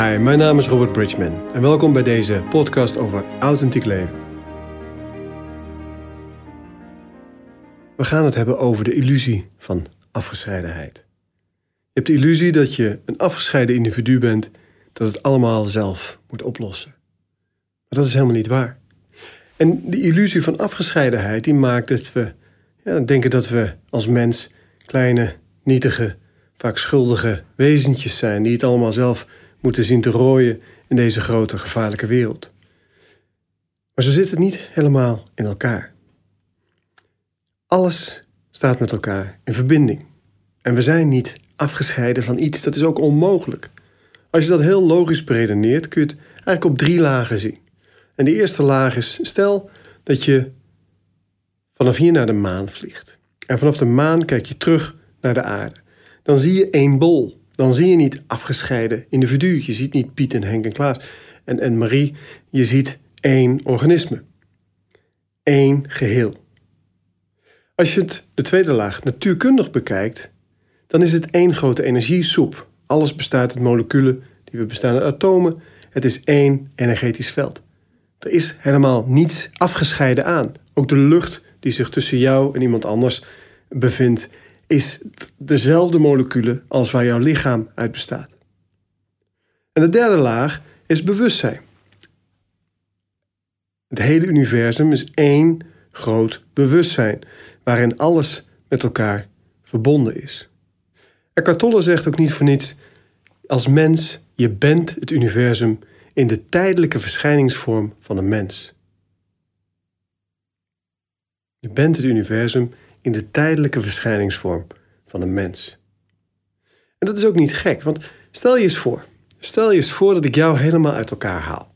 Hi, mijn naam is Robert Bridgman en welkom bij deze podcast over authentiek leven. We gaan het hebben over de illusie van afgescheidenheid. Je hebt de illusie dat je een afgescheiden individu bent, dat het allemaal zelf moet oplossen. Maar dat is helemaal niet waar. En die illusie van afgescheidenheid die maakt dat we ja, denken dat we als mens kleine, nietige, vaak schuldige wezentjes zijn die het allemaal zelf moeten zien te rooien in deze grote gevaarlijke wereld. Maar zo zit het niet helemaal in elkaar. Alles staat met elkaar in verbinding. En we zijn niet afgescheiden van iets, dat is ook onmogelijk. Als je dat heel logisch beredeneert, kun je het eigenlijk op drie lagen zien. En die eerste laag is, stel dat je vanaf hier naar de maan vliegt. En vanaf de maan kijk je terug naar de aarde. Dan zie je één bol dan zie je niet afgescheiden individuen. Je ziet niet Piet en Henk en Klaas en, en Marie. Je ziet één organisme. Eén geheel. Als je het, de tweede laag natuurkundig bekijkt, dan is het één grote energiesoep. Alles bestaat uit moleculen, die we bestaan uit atomen. Het is één energetisch veld. Er is helemaal niets afgescheiden aan. Ook de lucht die zich tussen jou en iemand anders bevindt, is dezelfde moleculen als waar jouw lichaam uit bestaat. En de derde laag is bewustzijn. Het hele universum is één groot bewustzijn, waarin alles met elkaar verbonden is. Eckhart Tolle zegt ook niet voor niets: als mens, je bent het universum in de tijdelijke verschijningsvorm van een mens. Je bent het universum in de tijdelijke verschijningsvorm van een mens. En dat is ook niet gek, want stel je eens voor. Stel je eens voor dat ik jou helemaal uit elkaar haal.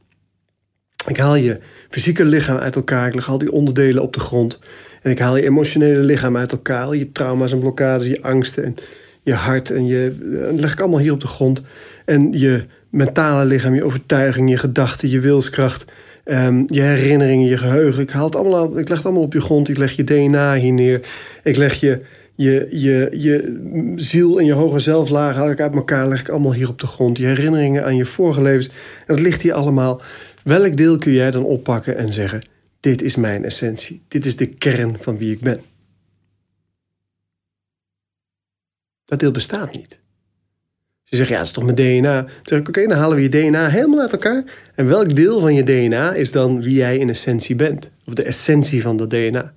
Ik haal je fysieke lichaam uit elkaar, ik leg al die onderdelen op de grond. En ik haal je emotionele lichaam uit elkaar, je trauma's en blokkades, je angsten en je hart. En je en leg ik allemaal hier op de grond. En je mentale lichaam, je overtuiging, je gedachten, je wilskracht, Ehm, je herinneringen, je geheugen. Ik, haal het allemaal, ik leg het allemaal op je grond. Ik leg je DNA hier neer. Ik leg je, je, je, je ziel en je hoge zelflaag haal uit elkaar. Leg ik allemaal hier op de grond. Je herinneringen aan je vorige levens. En dat ligt hier allemaal. Welk deel kun jij dan oppakken en zeggen: Dit is mijn essentie. Dit is de kern van wie ik ben. Dat deel bestaat niet. Ze zeggen, ja, dat is toch mijn DNA? Dan zeg ik, oké, dan halen we je DNA helemaal uit elkaar. En welk deel van je DNA is dan wie jij in essentie bent? Of de essentie van dat DNA?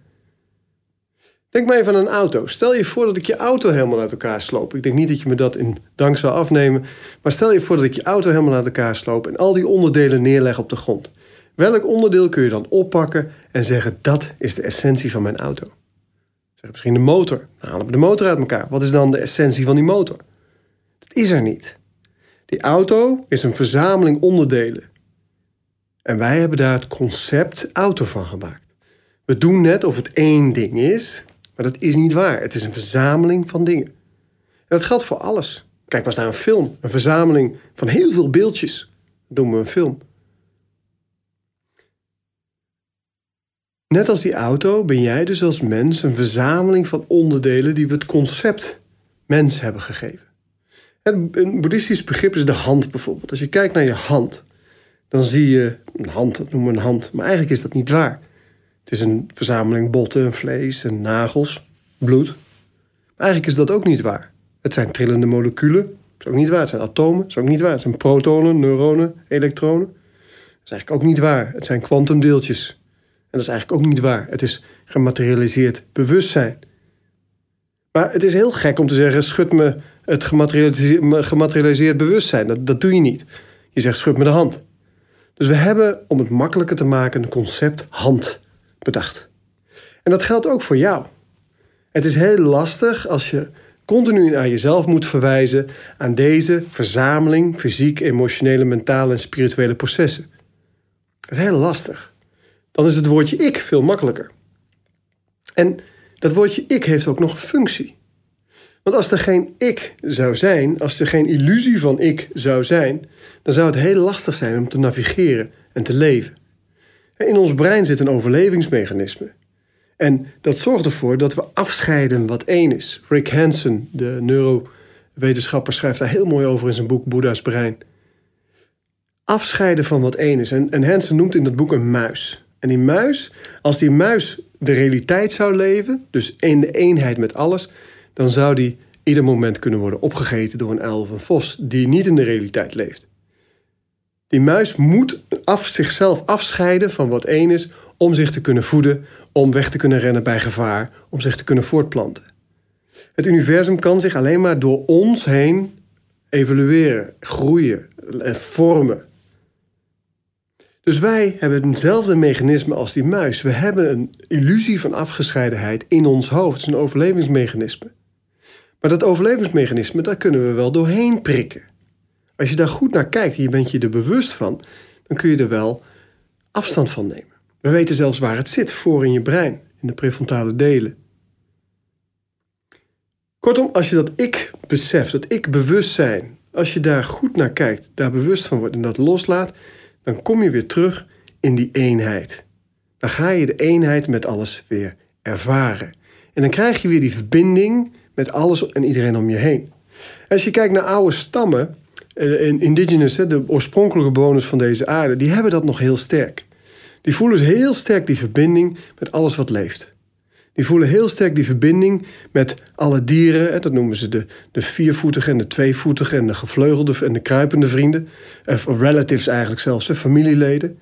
Denk maar even aan een auto. Stel je voor dat ik je auto helemaal uit elkaar sloop. Ik denk niet dat je me dat in dank zou afnemen. Maar stel je voor dat ik je auto helemaal uit elkaar sloop... en al die onderdelen neerleg op de grond. Welk onderdeel kun je dan oppakken en zeggen... dat is de essentie van mijn auto? Zeg misschien de motor. Dan halen we de motor uit elkaar. Wat is dan de essentie van die motor? Is er niet. Die auto is een verzameling onderdelen. En wij hebben daar het concept auto van gemaakt. We doen net of het één ding is, maar dat is niet waar. Het is een verzameling van dingen. En dat geldt voor alles. Kijk maar eens naar een film. Een verzameling van heel veel beeldjes. Dat doen we een film. Net als die auto ben jij dus als mens een verzameling van onderdelen die we het concept mens hebben gegeven. Een boeddhistisch begrip is de hand bijvoorbeeld. Als je kijkt naar je hand, dan zie je een hand, dat noemen we een hand. Maar eigenlijk is dat niet waar. Het is een verzameling botten, vlees en nagels, bloed. Maar eigenlijk is dat ook niet waar. Het zijn trillende moleculen. Dat is ook niet waar. Het zijn atomen. Dat is ook niet waar. Het zijn protonen, neuronen, elektronen. Dat is eigenlijk ook niet waar. Het zijn kwantumdeeltjes. En dat is eigenlijk ook niet waar. Het is gematerialiseerd bewustzijn. Maar het is heel gek om te zeggen: schud me het gematerialiseerd, bewustzijn. Dat, dat doe je niet. Je zegt schud me de hand. Dus we hebben, om het makkelijker te maken, een concept hand bedacht. En dat geldt ook voor jou. Het is heel lastig als je continu naar jezelf moet verwijzen aan deze verzameling fysiek, emotionele, mentale en spirituele processen. Dat is heel lastig. Dan is het woordje ik veel makkelijker. En dat woordje ik heeft ook nog een functie. Want als er geen ik zou zijn, als er geen illusie van ik zou zijn, dan zou het heel lastig zijn om te navigeren en te leven. In ons brein zit een overlevingsmechanisme. En dat zorgt ervoor dat we afscheiden wat één is. Rick Hansen, de neurowetenschapper, schrijft daar heel mooi over in zijn boek Boeddha's brein. afscheiden van wat één is. En, en Hansen noemt in dat boek een muis. En die muis, als die muis de realiteit zou leven, dus in de eenheid met alles, dan zou die ieder moment kunnen worden opgegeten door een uil of een vos die niet in de realiteit leeft. Die muis moet af, zichzelf afscheiden van wat één is om zich te kunnen voeden, om weg te kunnen rennen bij gevaar, om zich te kunnen voortplanten. Het universum kan zich alleen maar door ons heen evolueren, groeien en vormen. Dus wij hebben hetzelfde mechanisme als die muis. We hebben een illusie van afgescheidenheid in ons hoofd. Het is een overlevingsmechanisme. Maar dat overlevingsmechanisme, daar kunnen we wel doorheen prikken. Als je daar goed naar kijkt en je bent je er bewust van, dan kun je er wel afstand van nemen. We weten zelfs waar het zit, voor in je brein, in de prefrontale delen. Kortom, als je dat ik beseft, dat ik bewustzijn, als je daar goed naar kijkt, daar bewust van wordt en dat loslaat, dan kom je weer terug in die eenheid. Dan ga je de eenheid met alles weer ervaren. En dan krijg je weer die verbinding met alles en iedereen om je heen. Als je kijkt naar oude stammen, eh, indigenous, de oorspronkelijke bewoners van deze aarde, die hebben dat nog heel sterk. Die voelen heel sterk die verbinding met alles wat leeft. Die voelen heel sterk die verbinding met alle dieren. Dat noemen ze de, de viervoetige en de tweevoetige en de gevleugelde en de kruipende vrienden. Of relatives eigenlijk zelfs, familieleden.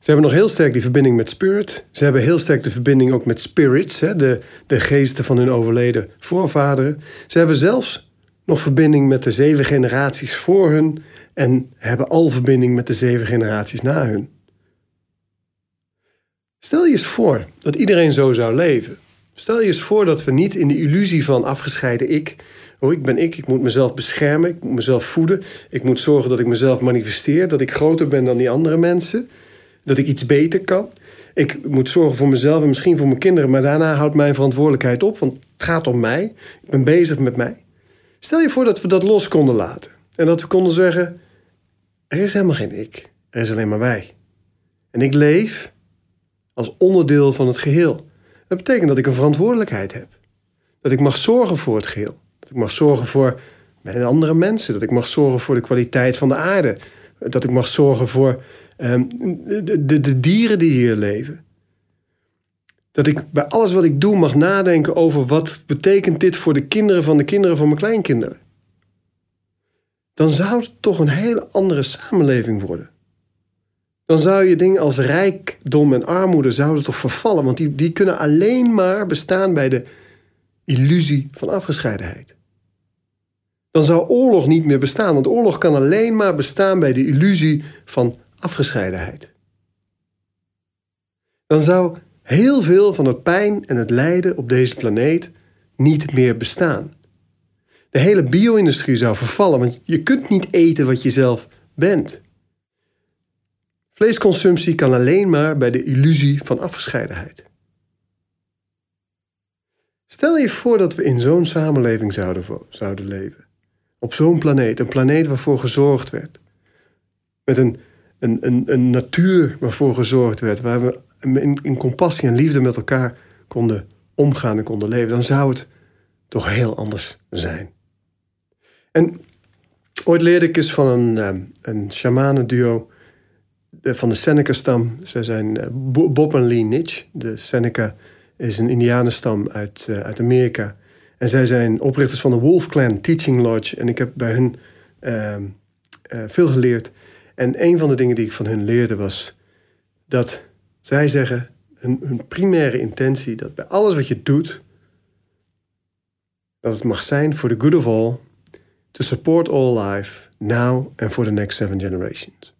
Ze hebben nog heel sterk die verbinding met spirit. Ze hebben heel sterk de verbinding ook met spirits, de, de geesten van hun overleden voorvaderen. Ze hebben zelfs nog verbinding met de zeven generaties voor hun en hebben al verbinding met de zeven generaties na hun. Stel je eens voor dat iedereen zo zou leven. Stel je eens voor dat we niet in de illusie van afgescheiden ik. Oh, ik ben ik, ik moet mezelf beschermen, ik moet mezelf voeden. Ik moet zorgen dat ik mezelf manifesteer, dat ik groter ben dan die andere mensen. Dat ik iets beter kan. Ik moet zorgen voor mezelf en misschien voor mijn kinderen, maar daarna houdt mijn verantwoordelijkheid op, want het gaat om mij. Ik ben bezig met mij. Stel je voor dat we dat los konden laten en dat we konden zeggen: er is helemaal geen ik, er is alleen maar wij. En ik leef als onderdeel van het geheel. Dat betekent dat ik een verantwoordelijkheid heb. Dat ik mag zorgen voor het geheel. Dat ik mag zorgen voor andere mensen. Dat ik mag zorgen voor de kwaliteit van de aarde. Dat ik mag zorgen voor de, de, de dieren die hier leven. Dat ik bij alles wat ik doe mag nadenken over wat betekent dit voor de kinderen van de kinderen van mijn kleinkinderen. Dan zou het toch een hele andere samenleving worden dan zou je dingen als rijkdom en armoede zouden toch vervallen. Want die, die kunnen alleen maar bestaan bij de illusie van afgescheidenheid. Dan zou oorlog niet meer bestaan, want oorlog kan alleen maar bestaan bij de illusie van afgescheidenheid. Dan zou heel veel van het pijn en het lijden op deze planeet niet meer bestaan. De hele bio-industrie zou vervallen, want je kunt niet eten wat je zelf bent. Vleesconsumptie kan alleen maar bij de illusie van afgescheidenheid. Stel je voor dat we in zo'n samenleving zouden, zouden leven. Op zo'n planeet, een planeet waarvoor gezorgd werd. Met een, een, natuur waarvoor gezorgd werd, waar we in, in compassie en liefde met elkaar konden omgaan en konden leven. Dan zou het toch heel anders zijn. En ooit leerde ik eens van een, ehm, een shamanenduo van de Seneca-stam. Ze zijn eh, Bob en Lee Nitch. De Seneca is een Indianenstam uit, uh, uit Amerika. En zij zijn oprichters van de Wolf Clan Teaching Lodge. En ik heb bij hun uh, veel geleerd. En een van de dingen die ik van hun leerde was dat zij zeggen, hun, hun primaire intentie, dat bij alles wat je doet, dat het mag zijn for the good of all, to support all life, now and for the next seven generations.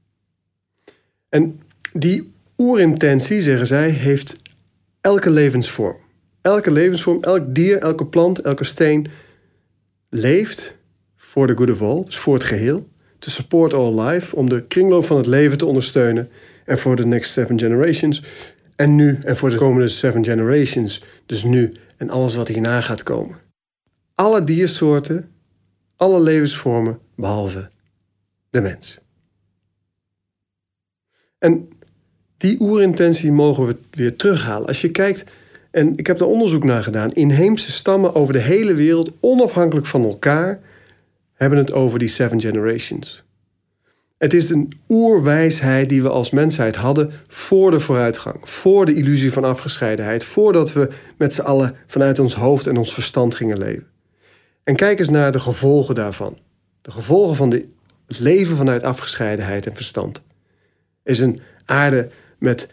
En die oerintentie, zeggen zij, heeft elke levensvorm. Elke levensvorm, elk dier, elke plant, elke steen leeft voor de good of all, dus voor het geheel. To support all life, om de kringloop van het leven te ondersteunen. En voor de next seven generations. En nu, en voor de komende seven generations. Dus nu en alles wat hierna gaat komen. Alle diersoorten, alle levensvormen, behalve de mens. En die oerintentie mogen we weer terughalen. Als je kijkt, en ik heb daar onderzoek naar gedaan, inheemse stammen over de hele wereld, onafhankelijk van elkaar, hebben het over die seven generations. Het is een oerwijsheid die we als mensheid hadden voor de vooruitgang, voor de illusie van afgescheidenheid, voordat we met z'n allen vanuit ons hoofd en ons verstand gingen leven. En kijk eens naar de gevolgen daarvan. De gevolgen van het leven vanuit afgescheidenheid en verstand. Is een aarde met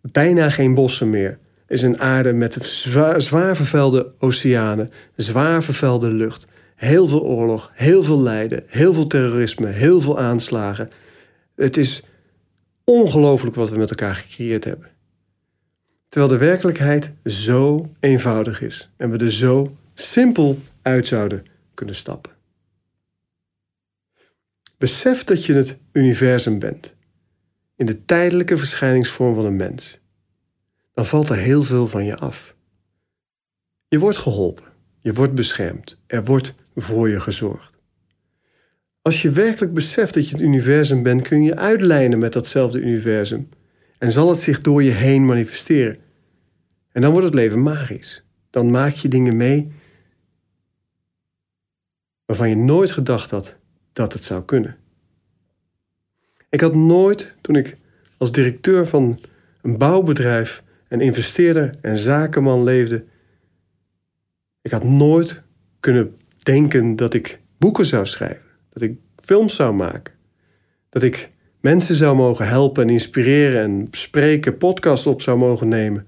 bijna geen bossen meer. Is een aarde met zwaar, zwaar vervuilde oceanen, zwaar vervuilde lucht, heel veel oorlog, heel veel lijden, heel veel terrorisme, heel veel aanslagen. Het is ongelooflijk wat we met elkaar gecreëerd hebben. Terwijl de werkelijkheid zo eenvoudig is en we er zo simpel uit zouden kunnen stappen. Besef dat je het universum bent, in de tijdelijke verschijningsvorm van een mens. Dan valt er heel veel van je af. Je wordt geholpen, je wordt beschermd, er wordt voor je gezorgd. Als je werkelijk beseft dat je het universum bent, kun je uitlijnen met datzelfde universum en zal het zich door je heen manifesteren. En dan wordt het leven magisch. Dan maak je dingen mee waarvan je nooit gedacht had dat het zou kunnen. Ik had nooit, toen ik als directeur van een bouwbedrijf, een investeerder en zakenman leefde, ik had nooit kunnen denken dat ik boeken zou schrijven, dat ik films zou maken, dat ik mensen zou mogen helpen en inspireren en spreken, podcasts op zou mogen nemen.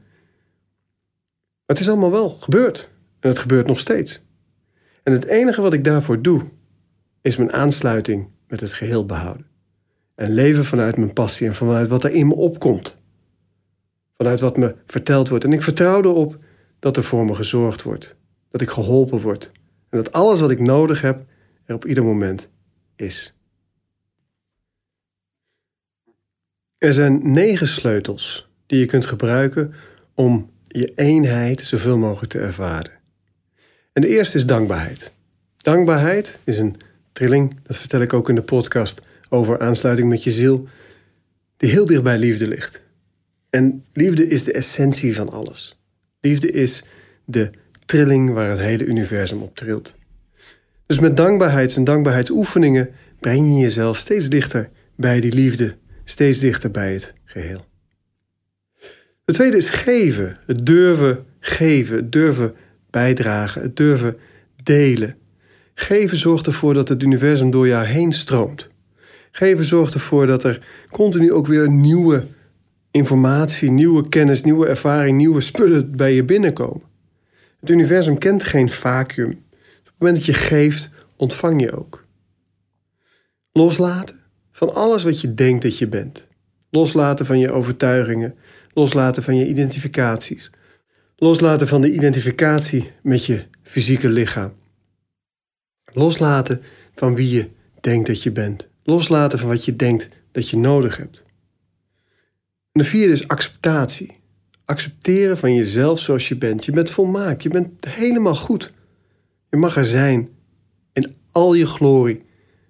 Maar het is allemaal wel gebeurd en het gebeurt nog steeds. En het enige wat ik daarvoor doe, is mijn aansluiting met het geheel behouden. En leven vanuit mijn passie en vanuit wat er in me opkomt. Vanuit wat me verteld wordt. En ik vertrouw erop dat er voor me gezorgd wordt. Dat ik geholpen word. En dat alles wat ik nodig heb er op ieder moment is. Er zijn negen sleutels die je kunt gebruiken om je eenheid zoveel mogelijk te ervaren. En de eerste is dankbaarheid. Dankbaarheid is een trilling, dat vertel ik ook in de podcast over aansluiting met je ziel, die heel dicht bij liefde ligt. En liefde is de essentie van alles. Liefde is de trilling waar het hele universum op trilt. Dus met dankbaarheids- en dankbaarheidsoefeningen breng je jezelf steeds dichter bij die liefde, steeds dichter bij het geheel. Het tweede is geven, het durven geven, het durven bijdragen, het durven delen. Geven zorgt ervoor dat het universum door jou heen stroomt. Geven zorgt ervoor dat er continu ook weer nieuwe informatie, nieuwe kennis, nieuwe ervaring, nieuwe spullen bij je binnenkomen. Het universum kent geen vacuüm. Op het moment dat je geeft, ontvang je ook. Loslaten van alles wat je denkt dat je bent. Loslaten van je overtuigingen. Loslaten van je identificaties. Loslaten van de identificatie met je fysieke lichaam. Loslaten van wie je denkt dat je bent. Loslaten van wat je denkt dat je nodig hebt. En de vierde is acceptatie. Accepteren van jezelf zoals je bent. Je bent volmaakt. Je bent helemaal goed. Je mag er zijn. In al je glorie.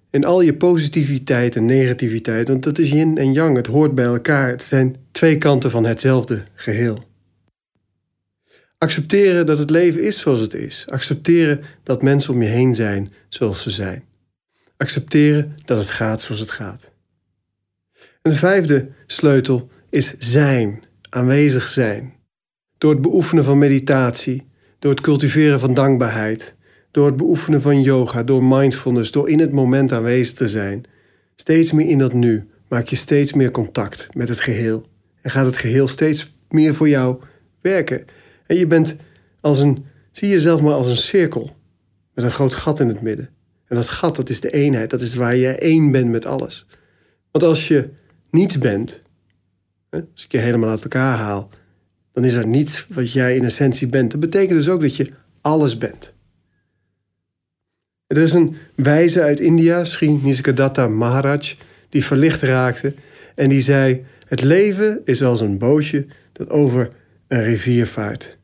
In al je positiviteit en negativiteit. Want dat is yin en yang. Het hoort bij elkaar. Het zijn twee kanten van hetzelfde geheel. Accepteren dat het leven is zoals het is. Accepteren dat mensen om je heen zijn zoals ze zijn. Accepteren dat het gaat zoals het gaat. En de vijfde sleutel is zijn, aanwezig zijn. Door het beoefenen van meditatie, door het cultiveren van dankbaarheid, door het beoefenen van yoga, door mindfulness, door in het moment aanwezig te zijn. Steeds meer in dat nu maak je steeds meer contact met het geheel. En gaat het geheel steeds meer voor jou werken. En je bent als een, zie jezelf maar als een cirkel met een groot gat in het midden. En dat gat, dat is de eenheid, dat is waar je één bent met alles. Want als je niets bent, als ik je helemaal uit elkaar haal, dan is er niets wat jij in essentie bent. Dat betekent dus ook dat je alles bent. Er is een wijze uit India, Sri Nisargadatta Maharaj, die verlicht raakte en die zei: Het leven is als een bootje dat over een rivier vaart.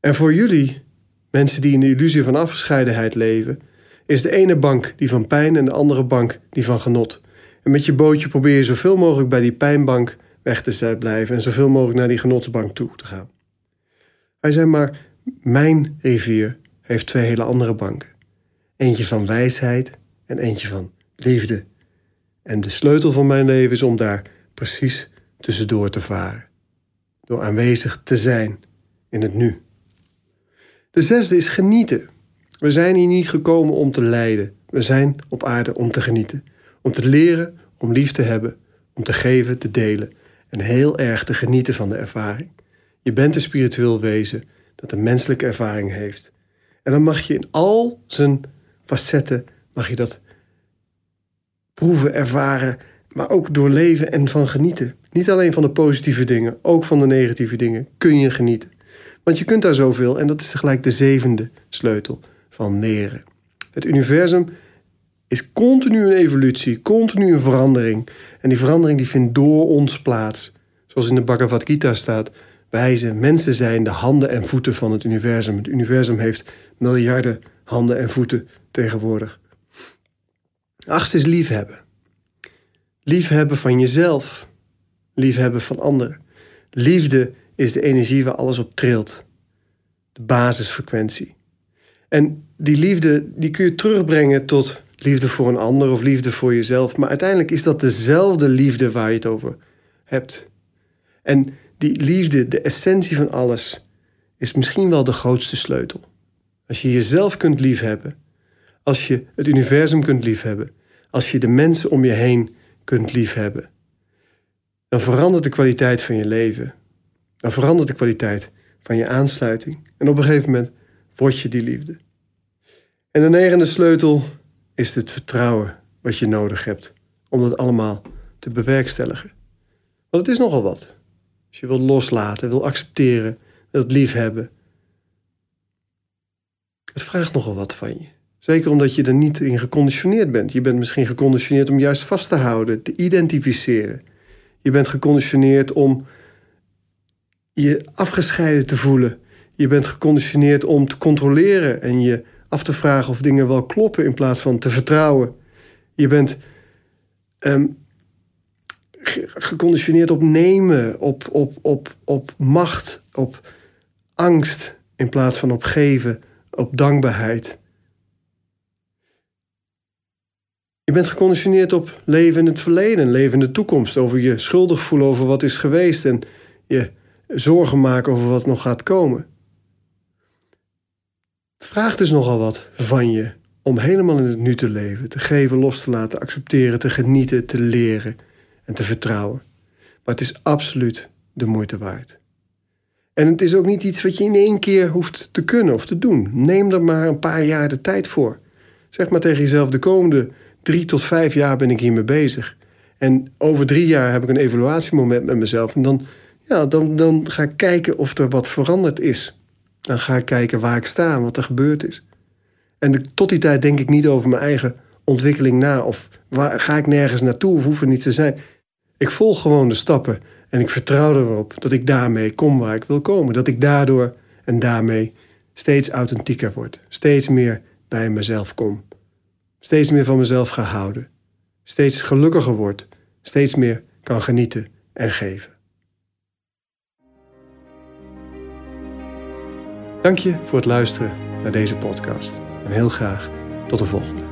En voor jullie, mensen die in de illusie van afgescheidenheid leven, is de ene bank die van pijn en de andere bank die van genot. En met je bootje probeer je zoveel mogelijk bij die pijnbank weg te blijven en zoveel mogelijk naar die genotsbank toe te gaan. Hij zei maar, mijn rivier heeft twee hele andere banken. Eentje van wijsheid en eentje van liefde. En de sleutel van mijn leven is om daar precies tussendoor te varen. Door aanwezig te zijn in het nu. De zesde is genieten. We zijn hier niet gekomen om te lijden. We zijn op aarde om te genieten. Om te leren, om lief te hebben, om te geven, te delen. En heel erg te genieten van de ervaring. Je bent een spiritueel wezen dat een menselijke ervaring heeft. En dan mag je in al zijn facetten, mag je dat proeven, ervaren, maar ook doorleven en van genieten. Niet alleen van de positieve dingen, ook van de negatieve dingen kun je genieten. Want je kunt daar zoveel en dat is tegelijk de zevende sleutel van leren. Het universum is continu een evolutie, continu een verandering. En die verandering die vindt door ons plaats. Zoals in de Bhagavad Gita staat, wijze mensen zijn de handen en voeten van het universum. Het universum heeft miljarden handen en voeten tegenwoordig. Achtste is liefhebben. Liefhebben van jezelf. Liefhebben van anderen. Liefde is de energie waar alles op trilt. De basisfrequentie. En die liefde die kun je terugbrengen tot liefde voor een ander of liefde voor jezelf. Maar uiteindelijk is dat dezelfde liefde waar je het over hebt. En die liefde, de essentie van alles, is misschien wel de grootste sleutel. Als je jezelf kunt liefhebben, als je het universum kunt liefhebben, als je de mensen om je heen kunt liefhebben, dan verandert de kwaliteit van je leven. Dan verandert de kwaliteit van je aansluiting. En op een gegeven moment word je die liefde. En de negende sleutel is het vertrouwen wat je nodig hebt om dat allemaal te bewerkstelligen. Want het is nogal wat. Als je wilt loslaten, wil accepteren, wilt liefhebben. Het vraagt nogal wat van je. Zeker omdat je er niet in geconditioneerd bent. Je bent misschien geconditioneerd om juist vast te houden, te identificeren. Je bent geconditioneerd om je afgescheiden te voelen. Je bent geconditioneerd om te controleren en je af te vragen of dingen wel kloppen in plaats van te vertrouwen. Je bent um, geconditioneerd op nemen, op, op, op, op macht, op angst in plaats van op geven, op dankbaarheid. Je bent geconditioneerd op leven in het verleden, leven in de toekomst, over je schuldig voelen over wat is geweest en je zorgen maken over wat nog gaat komen. Het vraagt dus nogal wat van je om helemaal in het nu te leven, te geven, los te laten, accepteren, te genieten, te leren en te vertrouwen. Maar het is absoluut de moeite waard. En het is ook niet iets wat je in één keer hoeft te kunnen of te doen. Neem er maar een paar jaar de tijd voor. Zeg maar tegen jezelf: de komende drie tot vijf jaar ben ik hiermee bezig. En over drie jaar heb ik een evaluatiemoment met mezelf. En dan, ja, dan, dan ga ik kijken of er wat veranderd is. Dan ga ik kijken waar ik sta en wat er gebeurd is. En tot die tijd denk ik niet over mijn eigen ontwikkeling na. Of waar, ga ik nergens naartoe of hoef er niet te zijn. Ik volg gewoon de stappen en ik vertrouw erop dat ik daarmee kom waar ik wil komen. Dat ik daardoor en daarmee steeds authentieker word. Steeds meer bij mezelf kom. Steeds meer van mezelf ga houden. Steeds gelukkiger word. Steeds meer kan genieten en geven. Dank je voor het luisteren naar deze podcast. En heel graag tot de volgende.